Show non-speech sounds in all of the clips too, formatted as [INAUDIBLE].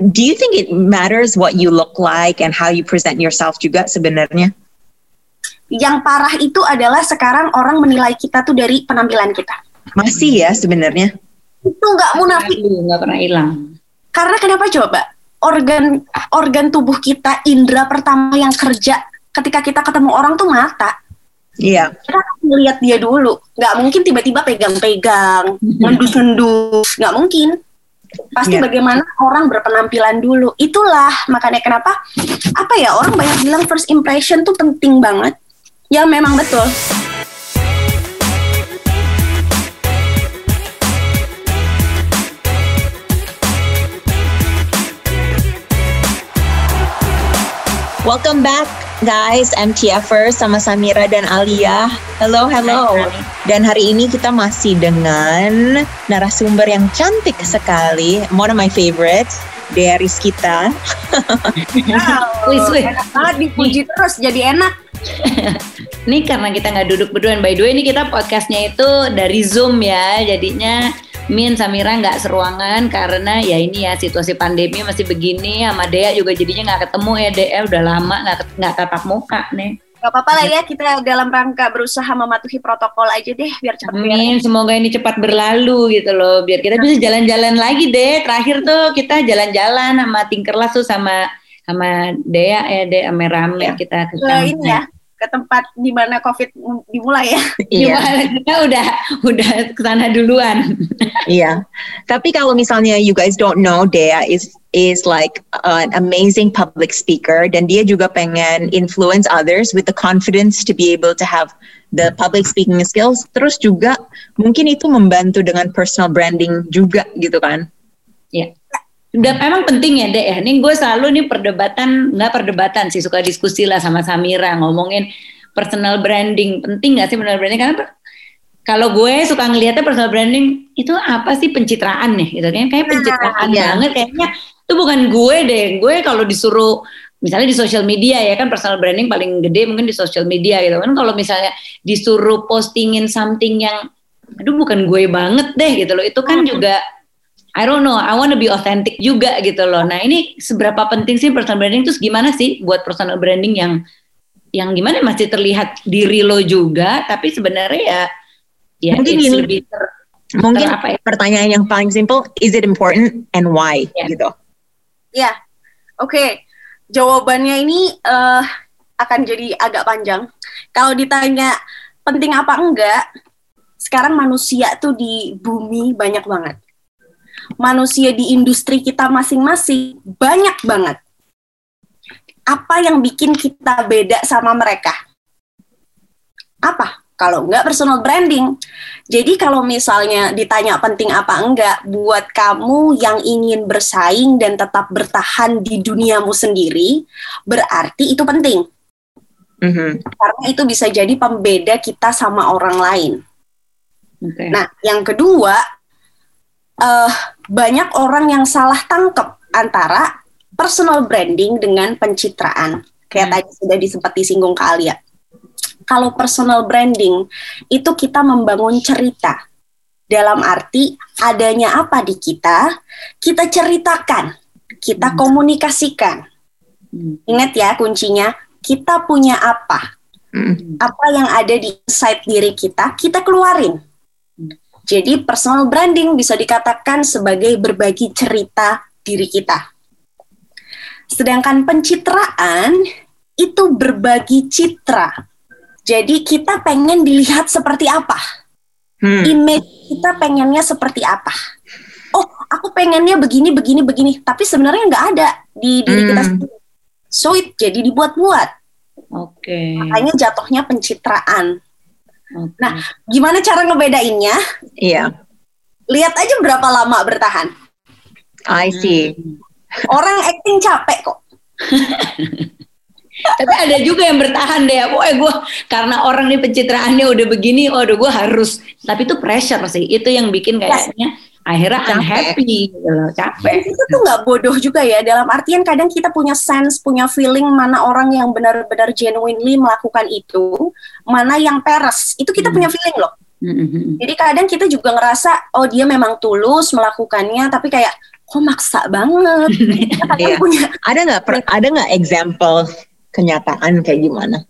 do you think it matters what you look like and how you present yourself juga sebenarnya? Yang parah itu adalah sekarang orang menilai kita tuh dari penampilan kita. Masih ya sebenarnya. Itu nggak munafik. Nggak pernah hilang. Karena kenapa coba? Organ organ tubuh kita, indera pertama yang kerja ketika kita ketemu orang tuh mata. Iya. Kita melihat dia dulu. Nggak mungkin tiba-tiba pegang-pegang, [LAUGHS] ngendus-ngendus. Nggak mungkin. Pasti Iya. bagaimana orang berpenampilan dulu. Itulah makanya kenapa apa ya orang banyak bilang first impression tuh penting banget. Ya memang betul. Welcome back guys, MTFers sama Samira dan Alia. Hello, hello. Dan hari ini kita masih dengan narasumber yang cantik sekali. One of my favorites, Dea Rizkita. Wow, Wis, wis. enak banget dipuji terus jadi enak. [LAUGHS] Ini karena kita nggak duduk berdua. By the way, ini kita podcastnya itu dari Zoom ya. Jadinya Min Samira nggak seruangan karena ya ini ya situasi pandemi masih begini. Sama Dea juga jadinya nggak ketemu ya. Dea udah lama nggak nggak tatap muka nih. Gak apa-apa lah ya kita dalam rangka berusaha mematuhi protokol aja deh biar cepat. Amin, semoga ini cepat berlalu gitu loh, biar kita bisa jalan-jalan lagi deh. Terakhir tuh kita jalan-jalan sama Tinkerlas tuh sama sama Dea ya, Dea rame rame Ya. kita ke Ke ini ya ke tempat di mana COVID dimulai ya. Iya, kita udah udah ke sana duluan. iya. Tapi kalau misalnya you guys don't know, Dea is is like an amazing public speaker dan dia juga pengen influence others with the confidence to be able to have the public speaking skills. Terus juga mungkin itu membantu dengan personal branding juga gitu kan? Ya. Dan emang penting ya dek ya. Ini gue selalu nih perdebatan nggak perdebatan sih suka diskusi lah sama Samira ngomongin personal branding. Penting nggak sih personal branding? Karena kalau gue suka ngelihatnya personal branding itu apa sih? Pencitraan nih gitu kan? Kayak pencitraan iya. banget kayaknya. Itu bukan gue deh. Gue kalau disuruh misalnya di social media ya kan personal branding paling gede mungkin di social media gitu kan? Kalau misalnya disuruh postingin something yang aduh bukan gue banget deh gitu loh. Itu kan juga I don't know, I want to be authentic juga gitu loh. Nah ini seberapa penting sih personal branding terus gimana sih buat personal branding yang yang gimana masih terlihat diri lo juga, tapi sebenarnya ya ya Mungkin ini- lebih ter- Mungkin ter- apa ya? pertanyaan yang paling simple, is it important and why Ya. gitu? Ya, oke. Jawabannya ini eh, akan jadi agak panjang. Kalau ditanya penting apa enggak, sekarang manusia tuh di bumi banyak banget. Manusia di industri kita masing-masing banyak banget. Apa yang bikin kita beda sama mereka? Apa? Kalau enggak personal branding. Jadi kalau misalnya ditanya penting apa enggak buat kamu yang ingin bersaing dan tetap bertahan di duniamu sendiri, berarti itu penting. Mhm. Karena itu bisa jadi pembeda kita sama orang lain. Oke. Nah, yang kedua, eh banyak orang yang salah tangkep antara personal branding dengan pencitraan. Kayak Hmm. tadi sudah disempat disinggung ke Alia. Kalau personal branding itu kita membangun cerita. Dalam arti adanya apa di kita, kita ceritakan, kita Hmm. komunikasikan. Hmm. Ingat ya kuncinya, kita punya apa? Mhm. apa yang ada di inside diri kita, kita keluarin. Jadi personal branding bisa dikatakan sebagai berbagi cerita diri kita. Sedangkan pencitraan itu berbagi citra. Jadi kita pengen dilihat seperti apa? Hmm. Image kita pengennya seperti apa? Oh, aku pengennya begini, begini, begini. Tapi sebenarnya nggak ada di diri kita Hmm. sendiri. So, it jadi dibuat-buat. Oke. Makanya jatuhnya pencitraan. Nah, gimana cara ngebedainnya? Iya, Lihat aja berapa lama bertahan. I see. Orang acting capek kok. [LAUGHS] Tapi ada juga yang bertahan deh. Pokoknya gue karena orang nih pencitraannya udah begini, waduh gue harus. Tapi itu pressure sih. Itu yang bikin kayaknya akhirnya Capek. unhappy gitu loh, Dan capek. kita tuh nggak bodoh juga ya. Dalam artian kadang kita punya sense, punya feeling mana orang yang benar-benar genuinely melakukan itu, mana yang peres. Itu kita Hmm. punya feeling loh. Mm-mm. Jadi kadang kita juga ngerasa, oh dia memang tulus melakukannya, tapi kayak kok maksa banget. [LAUGHS] Iya. punya Ada nggak ada nggak example kenyataan kayak gimana?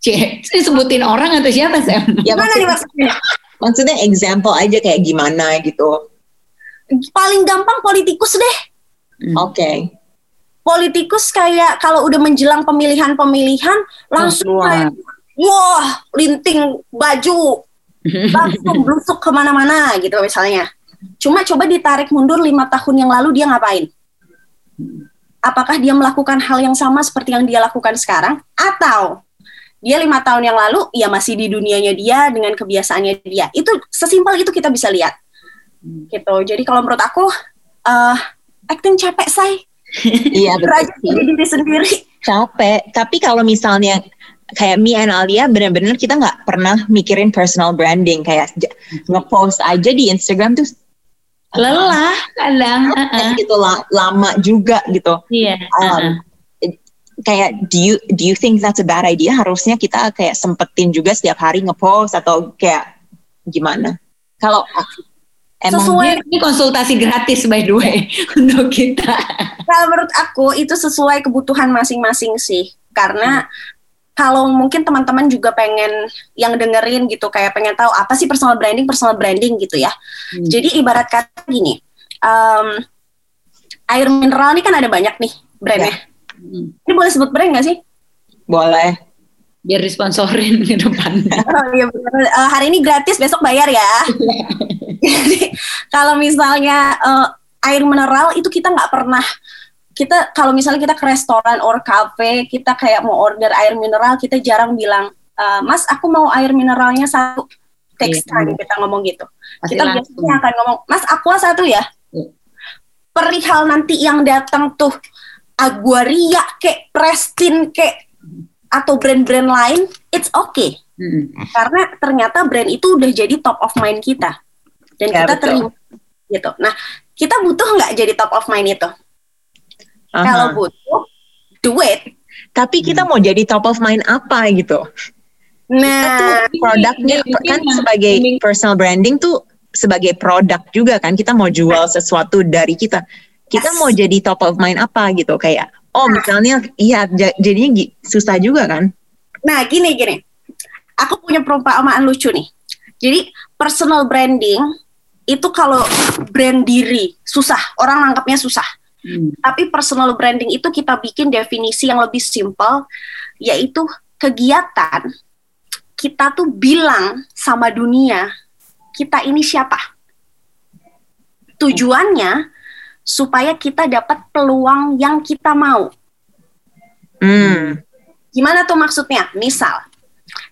Cek, sebutin orang atau siapa Sam? Ya maksudnya? maksudnya example aja kayak gimana gitu. Paling gampang politikus deh. Hmm. Oke. Politikus kayak kalau udah menjelang pemilihan-pemilihan langsung Wah. kayak wah linting baju [LAUGHS] langsung blusuk ke mana-mana gitu misalnya. Cuma coba ditarik mundur lima tahun yang lalu dia ngapain? Apakah dia melakukan hal yang sama seperti yang dia lakukan sekarang? Atau dia lima tahun yang lalu ya masih di dunianya dia dengan kebiasaannya dia. Itu sesimpel itu kita bisa lihat. Gitu. Jadi kalau menurut aku eh acting capek say. [LAUGHS] Iya betul. Jadi diri sendiri. Capek. Tapi kalau misalnya kayak me and Alia bener-bener kita nggak pernah mikirin personal branding kayak j- ngepost aja di Instagram tuh Lelah kadang. uh-uh. gitu la- lama juga gitu. Iya. Um, uh-uh. kayak do you do you think that's a bad idea? Harusnya kita kayak sempetin juga setiap hari ngepost atau kayak gimana? Kalau emang Sesuai Ini, ini konsultasi gratis by the way [LAUGHS] untuk kita. Kalau menurut aku itu sesuai kebutuhan masing-masing sih. Karena kalau mungkin teman-teman juga pengen yang dengerin gitu kayak pengen tahu apa sih personal branding, personal branding gitu ya. Hmm. Jadi ibarat kata gini, em, air mineral ini kan ada banyak nih brandnya. Hmm. Ini boleh sebut brand nggak sih? boleh Biar disponsorin ke depan. [LAUGHS] Oh iya benar. Eh, hari ini gratis, besok bayar ya. [LAUGHS] [LAUGHS] Jadi kalau misalnya eh, air mineral itu kita nggak pernah kita kalau misalnya kita ke restoran or cafe kita kayak mau order air mineral kita jarang bilang "Eh, Mas aku mau air mineralnya satu text Iya. time kita ngomong gitu. Pasti kita langsung. biasanya akan ngomong Mas aqua satu ya. Iya. Perihal nanti yang datang tuh Aguaria kek Prestin kek atau brand-brand lain it's okay Hmm. karena ternyata brand itu udah jadi top of mind kita dan Ya, kita terima gitu. Nah kita butuh nggak jadi top of mind itu? Aha. Kalau butuh, do it. tapi kita mau jadi top of mind apa gitu? Nah, produknya kan sebagai personal branding tuh sebagai produk juga kan kita mau jual sesuatu dari kita. Kita Yes. mau jadi top of mind apa gitu kayak oh misalnya iya ja- jadinya susah juga kan? nah gini gini. Aku punya perumpamaan lucu nih. Jadi personal branding itu kalau brand diri susah, orang nangkapnya susah. Hmm. Tapi personal branding itu kita bikin definisi yang lebih simpel, yaitu kegiatan kita tuh bilang sama dunia kita ini siapa. Tujuannya supaya kita dapat peluang yang kita mau. Hmm. Gimana tuh maksudnya? Misal,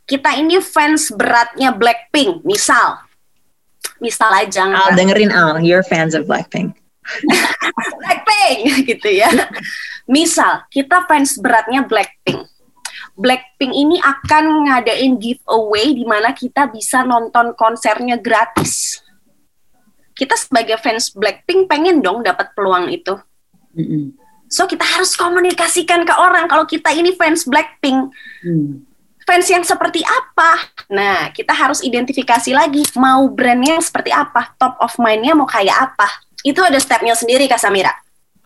kita ini fans beratnya Blackpink, misal. Misal aja. Al dengerin Al, you're fans of Blackpink. [LAUGHS] Blackpink gitu ya. Misal kita fans beratnya Blackpink. Blackpink ini akan ngadain giveaway di mana kita bisa nonton konsernya gratis. Kita sebagai fans Blackpink pengen dong dapat peluang itu. Hmm. So kita harus komunikasikan ke orang kalau kita ini fans Blackpink. Hmm. Fans yang seperti apa? Nah, kita harus identifikasi lagi mau brandnya seperti apa, top of mind-nya mau kayak apa. Itu ada stepnya sendiri Kak Samira.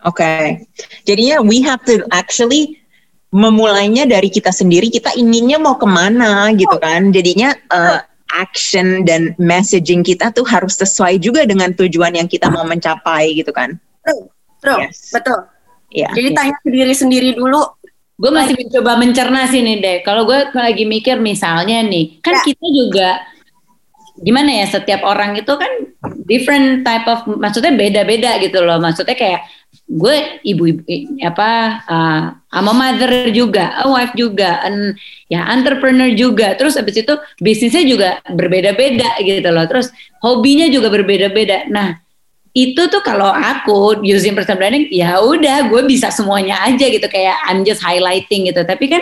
Oke. Jadinya we have to actually memulainya dari kita sendiri. Kita inginnya mau ke mana gitu kan. Jadinya uh, action dan messaging kita tuh harus sesuai juga dengan tujuan yang kita mau mencapai gitu kan. Bro, Yes. betul. Ya. Jadi tanya ke diri sendiri dulu. Gue masih mencoba mencerna sih nih deh. Kalau gue lagi mikir misalnya nih, kan Ya. kita juga gimana ya setiap orang itu kan different type of maksudnya beda-beda gitu loh. Maksudnya kayak gue ibu-ibu apa uh, I'm a mother juga, a wife juga, an ya entrepreneur juga. Terus abis itu bisnisnya juga berbeda-beda gitu loh. Terus hobinya juga berbeda-beda. Nah, itu tuh kalau aku using personal branding ya udah gue bisa semuanya aja gitu. Kayak I'm just highlighting gitu. Tapi kan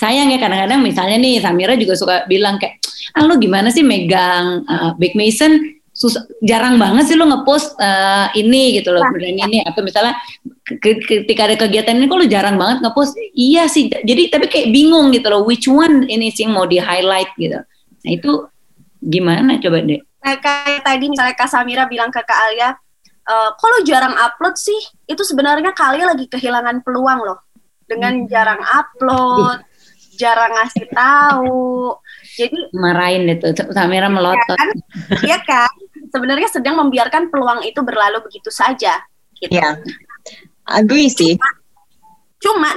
sayang ya kadang-kadang misalnya nih Samira juga suka bilang kayak ah lu gimana sih megang uh, Big Mason? Susah, jarang banget sih lu ngepost uh, ini gitu loh brand ini. Atau misalnya ke- ketika ada kegiatan ini kok lu jarang banget ngepost? Iya sih. Jadi tapi kayak bingung gitu loh which one ini sih mau di highlight gitu. Nah itu gimana coba deh Nah, kayak tadi misalnya Kak Samira bilang ke Kak Alia, uh, kalau jarang upload sih itu sebenarnya kali lagi kehilangan peluang loh dengan Hmm. jarang upload jarang ngasih tahu jadi Marahin itu, Samira melotot. kan ya kan sebenarnya sedang membiarkan peluang itu berlalu begitu saja gitu. Ya, agree sih. Cuma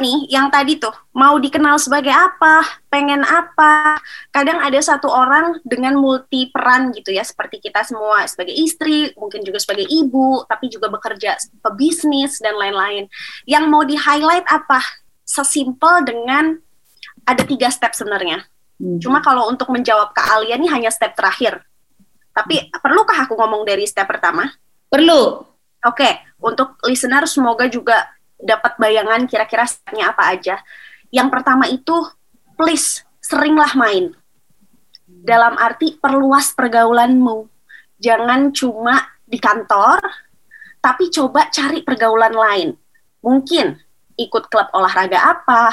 nih yang tadi tuh mau dikenal sebagai apa, pengen apa. Kadang ada satu orang dengan multi peran gitu ya, seperti kita semua sebagai istri, mungkin juga sebagai ibu, tapi juga bekerja pebisnis dan lain-lain. Yang mau di highlight apa? Sesimpel dengan ada tiga step sebenarnya. Hmm. Cuma kalau untuk menjawab ke Alia nih hanya step terakhir. Tapi perlukah aku ngomong dari step pertama? Perlu. Oke, untuk listener semoga juga dapat bayangan kira-kira stepnya apa aja. Yang pertama itu, please seringlah main. Dalam arti perluas pergaulanmu. Jangan cuma di kantor, tapi coba cari pergaulan lain. Mungkin ikut klub olahraga apa,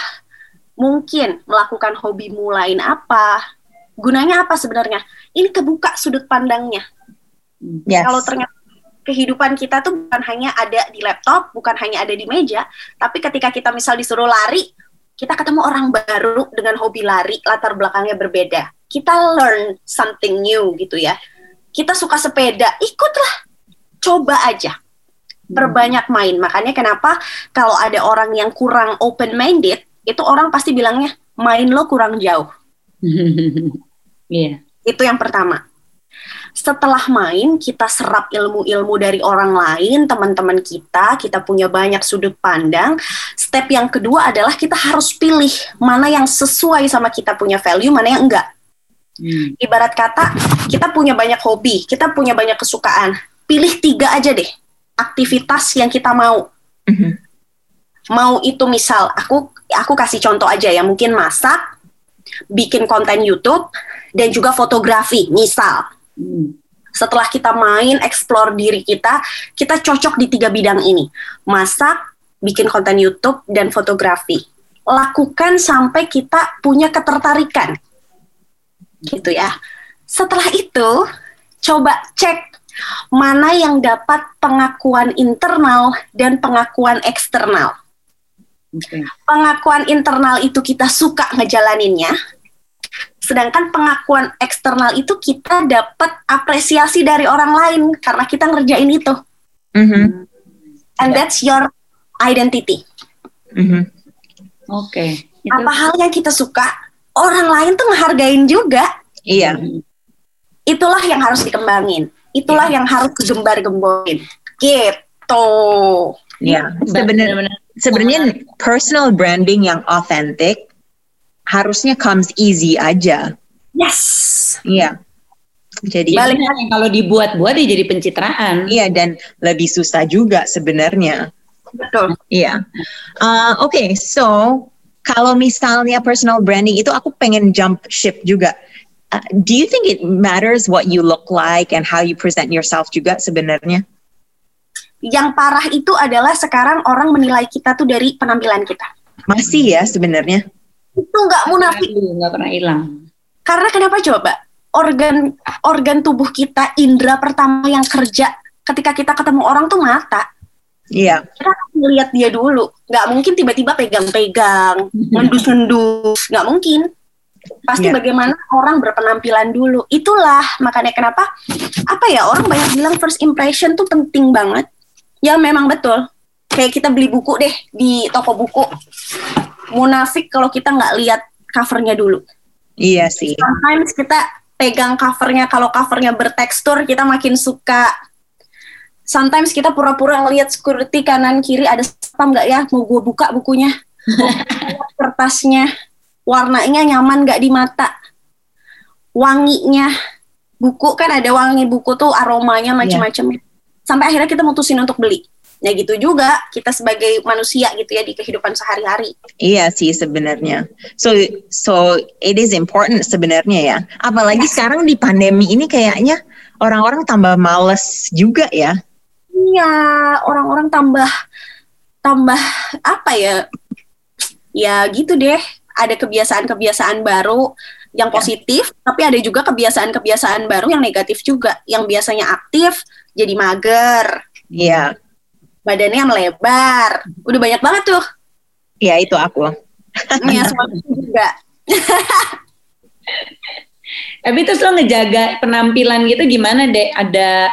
mungkin melakukan hobimu lain apa. Gunanya apa sebenarnya? Ini kebuka sudut pandangnya. Yes. Kalau ternyata kehidupan kita tuh bukan hanya ada di laptop, bukan hanya ada di meja, tapi ketika kita misal disuruh lari, kita ketemu orang baru dengan hobi lari, latar belakangnya berbeda. Kita learn something new gitu ya. Kita suka sepeda, ikutlah. Coba aja. Perbanyak main. Makanya kenapa kalau ada orang yang kurang open minded, itu orang pasti bilangnya main lo kurang jauh. [LAUGHS] Iya. Itu yang pertama. Setelah main, kita serap ilmu-ilmu dari orang lain, teman-teman kita, kita punya banyak sudut pandang. Step yang kedua adalah kita harus pilih mana yang sesuai sama kita punya value, mana yang enggak. Hmm. Ibarat kata, kita punya banyak hobi, kita punya banyak kesukaan. Pilih tiga aja deh, aktivitas yang kita mau. Mhm. Mau itu misal, aku aku kasih contoh aja ya, mungkin masak, bikin konten YouTube, dan juga fotografi, misal Hmm. Setelah kita main explore diri kita, kita cocok di tiga bidang ini. Masak, bikin konten YouTube dan fotografi. Lakukan sampai kita punya ketertarikan. Gitu ya. Setelah itu, coba cek mana yang dapat pengakuan internal dan pengakuan eksternal. Oke. Pengakuan internal itu kita suka ngejalaninnya, sedangkan pengakuan eksternal itu kita dapat apresiasi dari orang lain karena kita ngerjain itu. Mhm. And that's your identity. Mhm. Oke. Itu- Apa hal yang kita suka, orang lain tuh ngehargain juga. Iya. Itulah yang harus dikembangin. Itulah yang harus digembar-gemborin. Gitu. Iya. Sebenarnya Benar-benar. sebenarnya personal branding yang authentic harusnya comes easy aja. Yes. Iya. Jadi Balik yang kalau dibuat-buat ya jadi pencitraan. iya dan lebih susah juga sebenarnya. Betul. Iya. Uh, Oke, so kalau misalnya personal branding itu aku pengen jump ship juga. Uh, do you think it matters what you look like and how you present yourself juga sebenarnya? Yang parah itu adalah sekarang orang menilai kita tuh dari penampilan kita. Masih ya sebenarnya. Itu nggak munafik. Nggak pernah hilang. Karena kenapa coba? Organ organ tubuh kita, indera pertama yang kerja ketika kita ketemu orang tuh mata. Iya. Kita ngeliat dia dulu. Nggak mungkin tiba-tiba pegang-pegang, [LAUGHS] ngendus-ngendus. Nggak mungkin. Pasti Iya. bagaimana orang berpenampilan dulu. Itulah makanya kenapa apa ya orang banyak bilang first impression tuh penting banget. Ya memang betul. Kayak kita beli buku deh di toko buku. Munafik kalau kita nggak lihat covernya dulu. Iya sih. Sometimes kita pegang covernya kalau covernya bertekstur kita makin suka. Sometimes kita pura-pura ngelihat security kanan kiri ada spam nggak ya mau gue buka bukunya. [LAUGHS] Kertasnya warnanya nyaman nggak di mata. Wanginya buku kan ada wangi buku tuh aromanya macam-macam. Sampai akhirnya kita mutusin untuk beli. Ya gitu juga kita sebagai manusia gitu ya di kehidupan sehari-hari. Iya sih sebenarnya. So so it is important sebenarnya ya. Apalagi sekarang di pandemi ini kayaknya orang-orang tambah males juga ya. Iya, orang-orang tambah tambah apa ya? Ya gitu deh. Ada kebiasaan-kebiasaan baru yang positif, tapi ada juga kebiasaan-kebiasaan baru yang negatif juga. Yang biasanya aktif jadi mager. Iya. Badannya melebar. Udah banyak banget tuh. Iya, itu aku. Iya, suami juga. [LAUGHS] Tapi terus lo ngejaga penampilan gitu gimana deh? Ada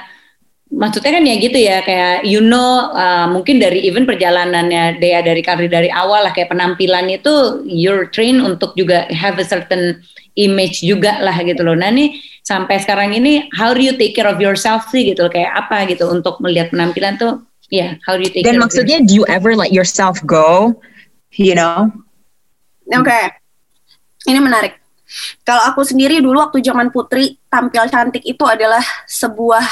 maksudnya kan ya gitu ya kayak you know uh, mungkin dari even perjalanannya Dea dari karir dari awal lah kayak penampilan itu you're trained untuk juga have a certain image juga lah gitu loh. Nah nih sampai sekarang ini how do you take care of yourself sih gitu kayak apa gitu untuk melihat penampilan tuh yeah, how do you take Dan maksudnya do you ever let yourself go? You know? Oke. Okay. Ini menarik. Kalau aku sendiri dulu waktu zaman putri tampil cantik itu adalah sebuah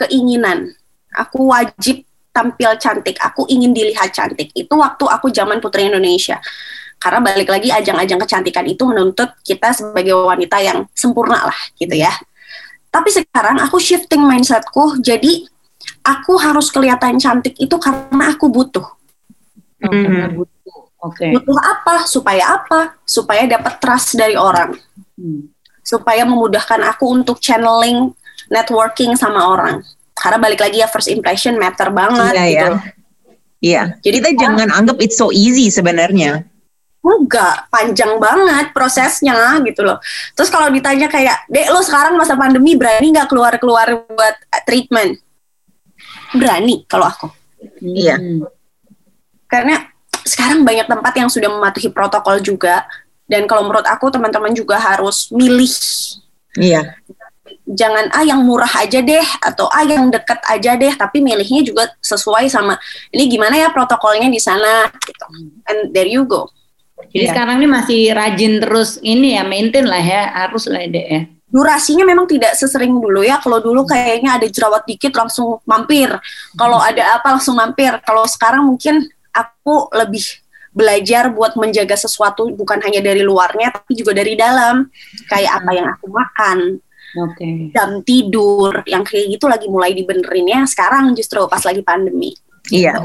keinginan. Aku wajib tampil cantik. Aku ingin dilihat cantik. Itu waktu aku zaman putri Indonesia. Karena balik lagi ajang-ajang kecantikan itu menuntut kita sebagai wanita yang sempurna lah gitu ya. Tapi sekarang aku shifting mindsetku jadi aku harus kelihatan cantik itu karena aku butuh. Oh, karena butuh. Oke. Okay. Butuh apa? Supaya apa? Supaya dapat trust dari orang. Hmm. Supaya memudahkan aku untuk channeling networking sama orang. Karena balik lagi ya first impression matter banget iya, gitu. Iya. Iya. Jadi kita jangan anggap it's so easy sebenarnya. Enggak, panjang banget prosesnya gitu loh. Terus kalau ditanya kayak, Dek lo sekarang masa pandemi berani nggak keluar-keluar buat treatment? Berani kalau aku. Iya. Karena sekarang banyak tempat yang sudah mematuhi protokol juga. Dan kalau menurut aku teman-teman juga harus milih. Iya. Jangan ah yang murah aja deh atau ah yang dekat aja deh. Tapi milihnya juga sesuai sama ini gimana ya protokolnya di sana? Gitu. And there you go. Jadi yeah. sekarang ini masih rajin terus ini ya maintain lah ya harus lah deh ya durasinya memang tidak sesering dulu ya. Kalau dulu kayaknya ada jerawat dikit langsung mampir. Kalau hmm. ada apa langsung mampir. Kalau sekarang mungkin aku lebih belajar buat menjaga sesuatu bukan hanya dari luarnya tapi juga dari dalam kayak apa yang aku makan okay. jam tidur yang kayak gitu lagi mulai dibenerin ya sekarang justru pas lagi pandemi iya yeah.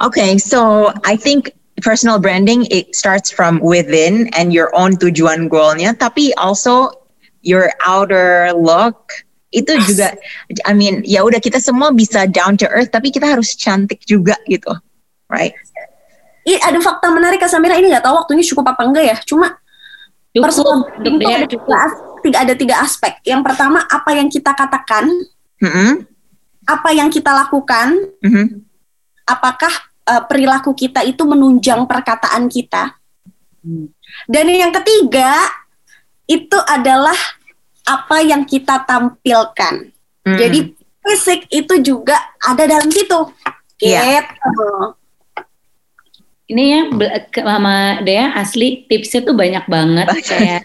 oke okay, so I think personal branding it starts from within and your own tujuan goalnya tapi also your outer look itu yes. juga I mean ya udah kita semua bisa down to earth tapi kita harus cantik juga gitu right? Ini ada fakta menarik Kak Samira ini nggak tahu waktunya cukup apa enggak ya. Cuma cukup, personal itu ada tiga, tiga ada tiga aspek. Yang pertama apa yang kita katakan, mm -hmm. apa yang kita lakukan, mm -hmm. apakah uh, perilaku kita itu menunjang perkataan kita. Hmm. Dan yang ketiga itu adalah apa yang kita tampilkan. Mm. Jadi fisik itu juga ada dalam situ. Iya. Gitu. Yeah ini ya sama Dea asli tipsnya tuh banyak banget kayak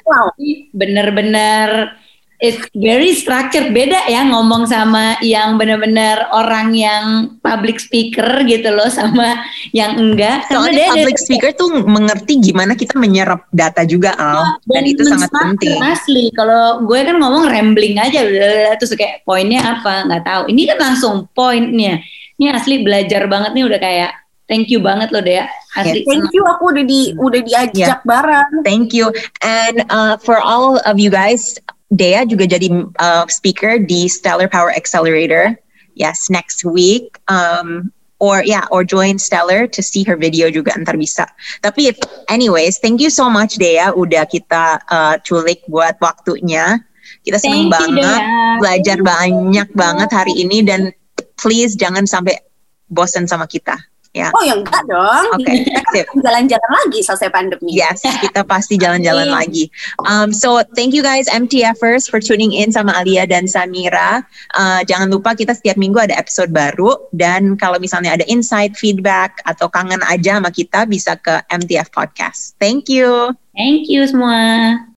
bener-bener it's very structured. Beda ya ngomong sama yang bener-bener orang yang public speaker gitu loh sama yang enggak. Soalnya Karena public speaker tuh mengerti gimana kita menyerap data juga Al. Ya, dan itu sangat penting. asli. Kalau gue kan ngomong rambling aja terus kayak poinnya apa nggak tahu. Ini kan langsung poinnya. Ini asli belajar banget nih udah kayak Thank you banget loh Dea. Asli. Thank you aku udah di udah diajak yeah. bareng. Thank you. And uh, for all of you guys, Dea juga jadi uh, speaker di Stellar Power Accelerator. Yes, next week. Um, or yeah, or join Stellar to see her video juga ntar bisa. Tapi if, anyways, thank you so much Dea udah kita uh, culik buat waktunya. Kita seneng banget Dea. belajar banyak banget hari ini dan please jangan sampai bosan sama kita. Ya. Oh ya enggak dong. Oke. Okay. jalan-jalan lagi selesai pandemi. Yes, kita pasti jalan-jalan iya. lagi. Um, so thank you guys MTFers for tuning in sama Alia dan Samira. Uh, jangan lupa kita setiap minggu ada episode baru dan kalau misalnya ada insight, feedback atau kangen aja sama kita bisa ke MTF Podcast. Thank you. Thank you semua.